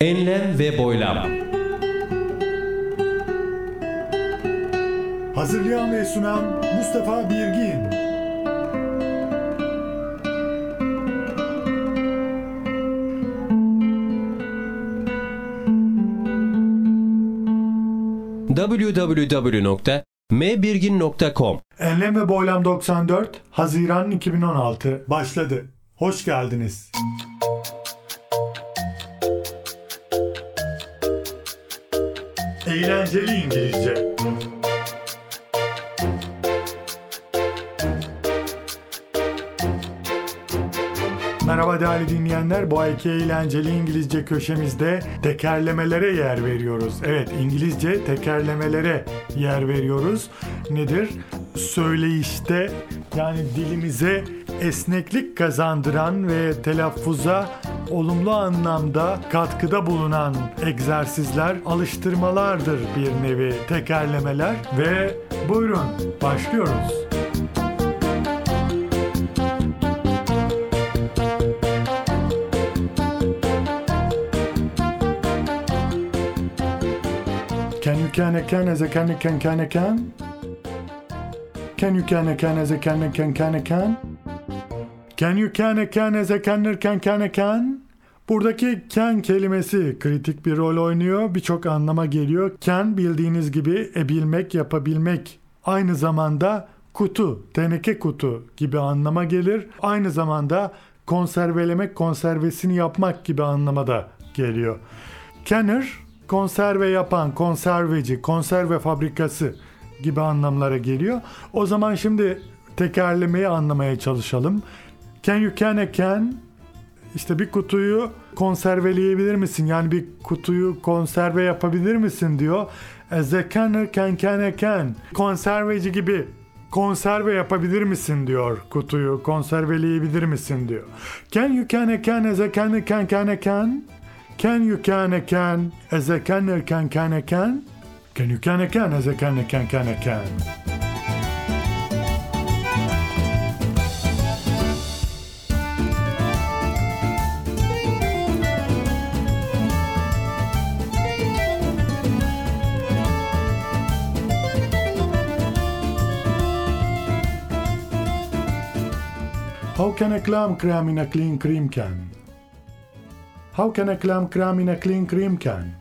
Enlem ve boylam. Hazırlayan ve sunan Mustafa Birgin. www.mbirgin.com Enlem ve Boylam 94 Haziran 2016 başladı. Hoş geldiniz. Eğlenceli İngilizce. Merhaba değerli dinleyenler. Bu ayki eğlenceli İngilizce köşemizde tekerlemelere yer veriyoruz. Evet İngilizce tekerlemelere yer veriyoruz. Nedir? Söyleyişte yani dilimize esneklik kazandıran ve telaffuza olumlu anlamda katkıda bulunan egzersizler, alıştırmalardır bir nevi tekerlemeler ve buyurun başlıyoruz. Can you can a can as a can a can can a can? Can you can a can as a can a can can a can? Can you can a can as a can a can can a can? Buradaki can kelimesi kritik bir rol oynuyor. Birçok anlama geliyor. Can bildiğiniz gibi ebilmek, yapabilmek. Aynı zamanda kutu, teneke kutu gibi anlama gelir. Aynı zamanda konservelemek, konservesini yapmak gibi anlama da geliyor. Canner konserve yapan, konserveci, konserve fabrikası gibi anlamlara geliyor. O zaman şimdi tekerlemeyi anlamaya çalışalım. Can you can a can? İşte bir kutuyu konserveleyebilir misin? Yani bir kutuyu konserve yapabilir misin diyor. As a canner can can a can. Konserveci gibi konserve yapabilir misin diyor kutuyu konserveleyebilir misin diyor. Can you can a can as a canner can can a can? Can you can a can as a canner can can a can? Can you can a can as a canner can can a can? How can a clam cram in a clean cream can? How can a clam cram in a clean cream can?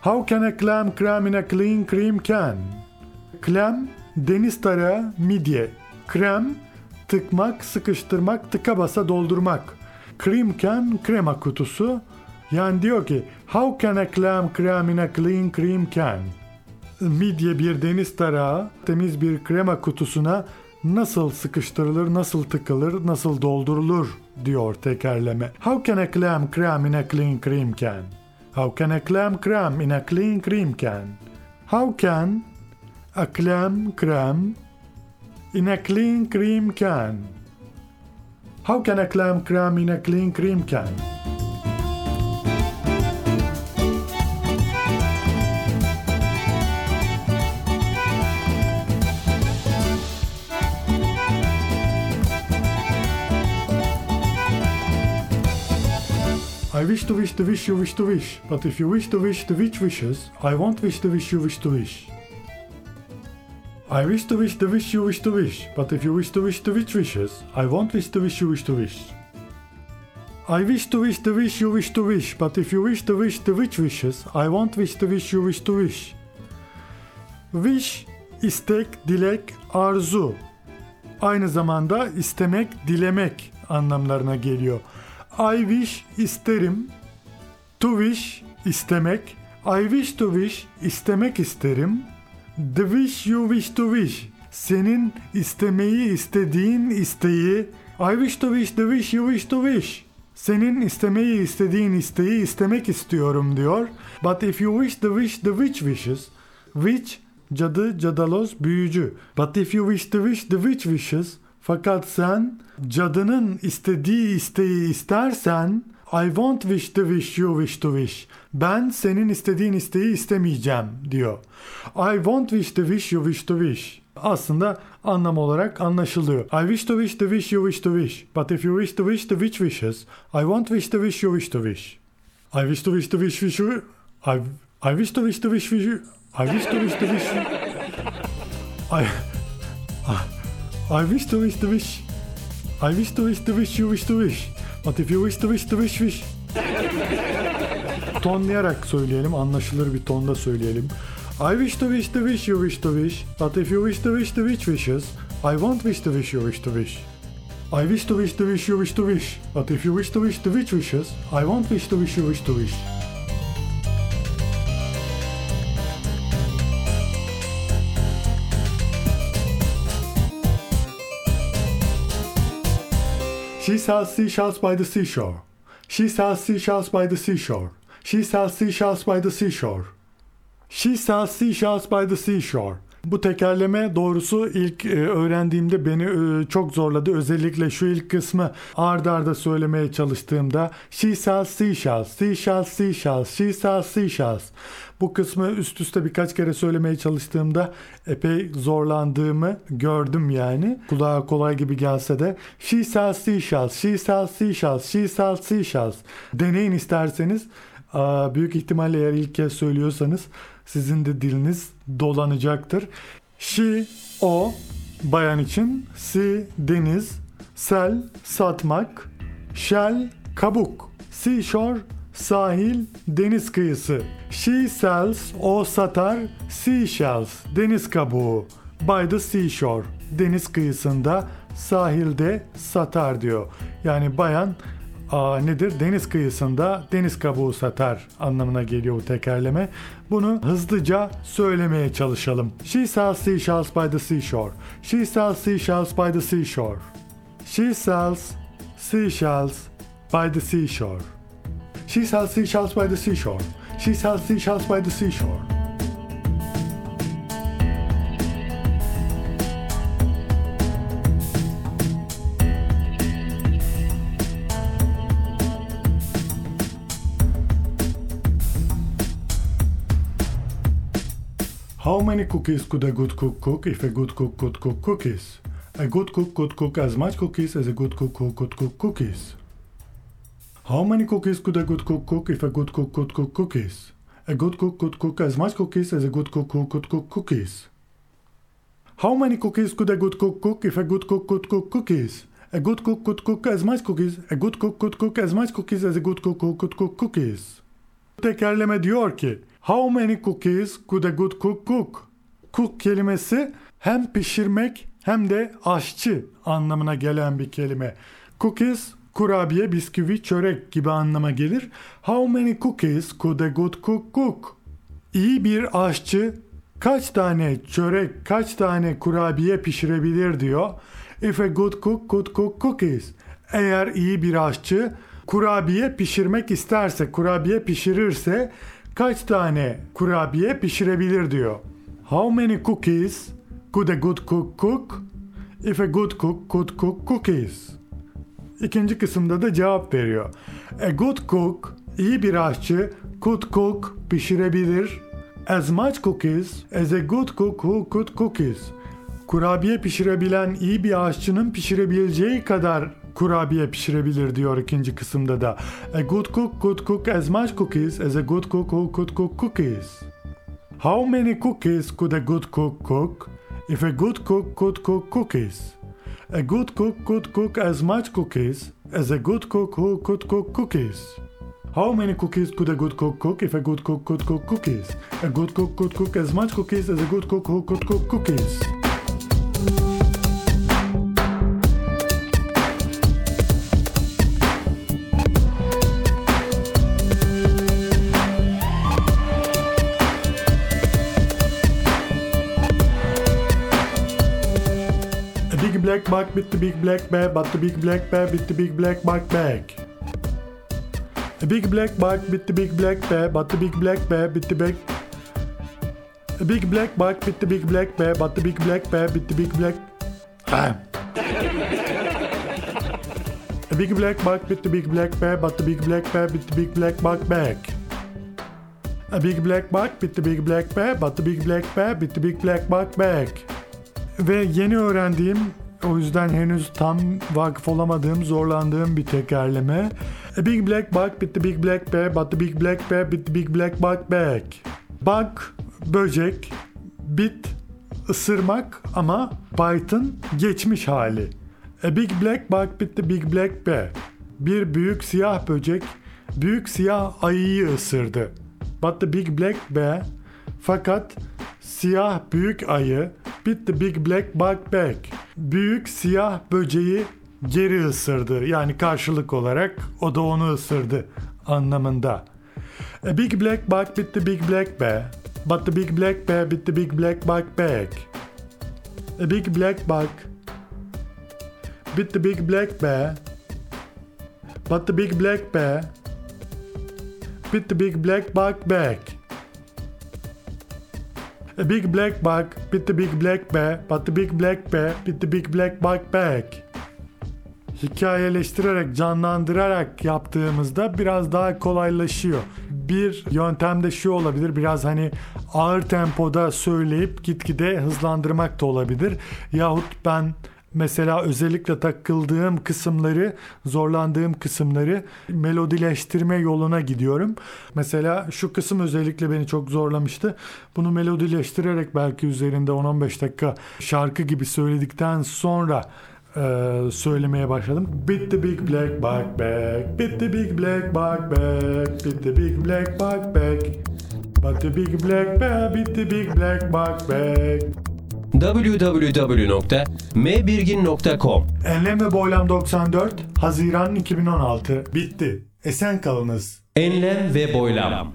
How can a clam cram in a clean cream can? Clam, deniz tarağı, midye. Krem, tıkmak, sıkıştırmak, tıka basa doldurmak. Cream can, krema kutusu. Yani diyor ki, how can a clam cram in a clean cream can? Midye bir deniz tarağı, temiz bir krema kutusuna nasıl sıkıştırılır, nasıl tıkılır, nasıl doldurulur diyor tekerleme. How can a clam cram in a clean cream can? How can a clam cram in a clean cream can? How can a clam cram in a clean cream can? How can a clam cram in a clean cream can? I wish to wish the wish you wish to wish, but if you wish to wish the which wishes, I won't wish the wish you wish to wish. I wish to wish the wish you wish to wish, but if you wish to wish the which wishes, I won't wish the wish you wish to wish. I wish to wish the wish you wish to wish, but if you wish to wish the which wishes, I won't wish the wish you wish to wish. Wish, istek, dilek, arzu. Aynı zamanda istemek, dilemek anlamlarına geliyor. I wish isterim. To wish istemek. I wish to wish istemek isterim. The wish you wish to wish. Senin istemeyi istediğin isteği. I wish to wish the wish you wish to wish. Senin istemeyi istediğin isteği istemek istiyorum diyor. But if you wish the wish the which wishes. Which cadı, cadaloz, büyücü. But if you wish the wish the which wishes. Fakat sen cadının istediği isteği istersen I won't wish the wish you wish to wish. Ben senin istediğin isteği istemeyeceğim diyor. I won't wish the wish you wish to wish. Aslında anlam olarak anlaşılıyor. I wish to wish the wish you wish to wish. But if you wish to wish the which wishes, I won't wish the wish you wish to wish. I wish to wish to wish wish you. I I wish to wish to wish wish you. I wish to wish to wish. I I wish to wish to wish. I wish to wish to wish you wish to wish. But if you wish to wish to wish wish. Tonlayarak söyleyelim, anlaşılır bir tonda söyleyelim. I wish to wish to wish you wish to wish. But if you wish to wish to wish wishes, I won't wish to wish you wish to wish. I wish to wish to wish you wish to wish. But if you wish to wish to wish wishes, I won't wish to wish you wish to wish. She sells seashells by the seashore. She sells seashells by the seashore. She sells seashells by the seashore. She sells seashells by the seashore. Bu tekerleme doğrusu ilk e, öğrendiğimde beni e, çok zorladı. Özellikle şu ilk kısmı ard arda söylemeye çalıştığımda She sells seashells, seashells, seashells, she sells seashells. Bu kısmı üst üste birkaç kere söylemeye çalıştığımda epey zorlandığımı gördüm yani. Kulağa kolay gibi gelse de She sells seashells, she sells seashells, she sells seashells. Deneyin isterseniz. Büyük ihtimalle eğer ilk kez söylüyorsanız sizin de diliniz dolanacaktır. She, o, bayan için. Si, deniz. Sel, satmak. Shell, kabuk. Seashore, sahil, deniz kıyısı. She sells, o satar. Seashells, deniz kabuğu. By the seashore, deniz kıyısında, sahilde satar diyor. Yani bayan Aa, nedir? Deniz kıyısında deniz kabuğu satar anlamına geliyor bu tekerleme. Bunu hızlıca söylemeye çalışalım. She sells seashells by the seashore. She sells seashells by the seashore. She sells seashells by the seashore. She sells seashells by the seashore. She sells seashells by the seashore. How many cookies could a good cook cook if a good cook could cook cookies? A good cook could cook as much cookies as a good cook could cook cookies. How many cookies could a good cook cook if a good cook could cook cookies? A good cook could cook as much cookies as a good cook could cook cookies. How many cookies could a good cook cook if a good cook could cook cookies? A good cook could cook as much cookies. A good cook could cook as much cookies as a good cook could cook cookies. Tekerleme diyor ki How many cookies could a good cook cook? Cook kelimesi hem pişirmek hem de aşçı anlamına gelen bir kelime. Cookies kurabiye, bisküvi, çörek gibi anlama gelir. How many cookies could a good cook cook? İyi bir aşçı kaç tane çörek, kaç tane kurabiye pişirebilir diyor. If a good cook could cook cookies. Eğer iyi bir aşçı kurabiye pişirmek isterse, kurabiye pişirirse kaç tane kurabiye pişirebilir diyor. How many cookies could a good cook cook? If a good cook could cook cookies. İkinci kısımda da cevap veriyor. A good cook, iyi bir aşçı, could cook, pişirebilir. As much cookies as a good cook who could cookies. Kurabiye pişirebilen iyi bir aşçının pişirebileceği kadar kurabiye pişirebilir diyor ikinci kısımda da. A good cook could cook as much cookies as a good cook who could cook cookies. How many cookies could a good cook cook if a good cook could cook cookies? A good cook could cook as much cookies as a good cook who could cook cookies. How many cookies could a good cook cook if a good cook could cook cookies? A good cook could cook as much cookies as a good cook who could cook cookies. Big black bug bit the big black bear, but the big black bear bit the big black bug back. A big black bug bit the big black bear, but the big black bear bit the big. A big black bug bit the big black bear, but the big black bear bit the big black. Ah. A big black bug bit the big black bear, but the big black bear bit the big black bug back. A big black bug bit the big black bear, but the big black bear bit the big black bug back. Ve yeni öğrendiğim, o yüzden henüz tam vakıf olamadığım, zorlandığım bir tekerleme. A big black bug bit the big black bear but the big black bear bit the big black bug back. Bug böcek, bit ısırmak ama bite'ın geçmiş hali. A big black bug bit the big black bear. Bir büyük siyah böcek büyük siyah ayıyı ısırdı. But the big black bear fakat siyah büyük ayı bit the big black bug back. Büyük siyah böceği geri ısırdı. Yani karşılık olarak o da onu ısırdı anlamında. A big black bug bit the big black bear. But the big black bear bit the big black bug back. A big black bug bit the big black bear. But the big black bear bit the big black bug back. A big black bug bit the big black bear, but the big black bear bit the big black bug back. Hikayeleştirerek, canlandırarak yaptığımızda biraz daha kolaylaşıyor. Bir yöntem de şu olabilir, biraz hani ağır tempoda söyleyip gitgide hızlandırmak da olabilir. Yahut ben Mesela özellikle takıldığım kısımları, zorlandığım kısımları melodileştirme yoluna gidiyorum. Mesela şu kısım özellikle beni çok zorlamıştı. Bunu melodileştirerek belki üzerinde 10-15 dakika şarkı gibi söyledikten sonra e, söylemeye başladım. Bit the big black bug back, bit the big black bug back, bit the big black bug back. But the big black bear bit the big black bug back. www.mbirgin.com Enlem ve Boylam 94 Haziran 2016 bitti. Esen kalınız. Enlem ve boylam.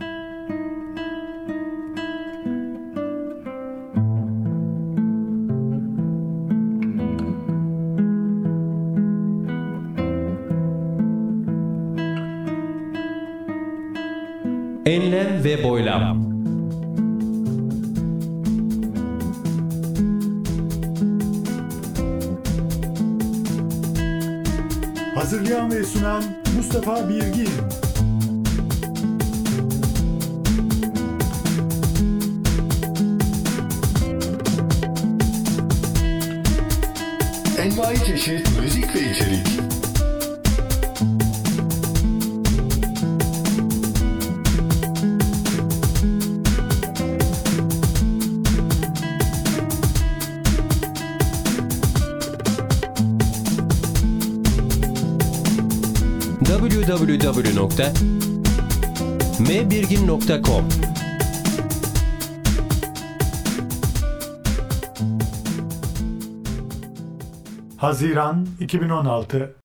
Enlem ve boylam. Hazırlayan ve sunan Mustafa Birgin. Envai çeşit müzik ve içerik. www.mbirgin.com Haziran 2016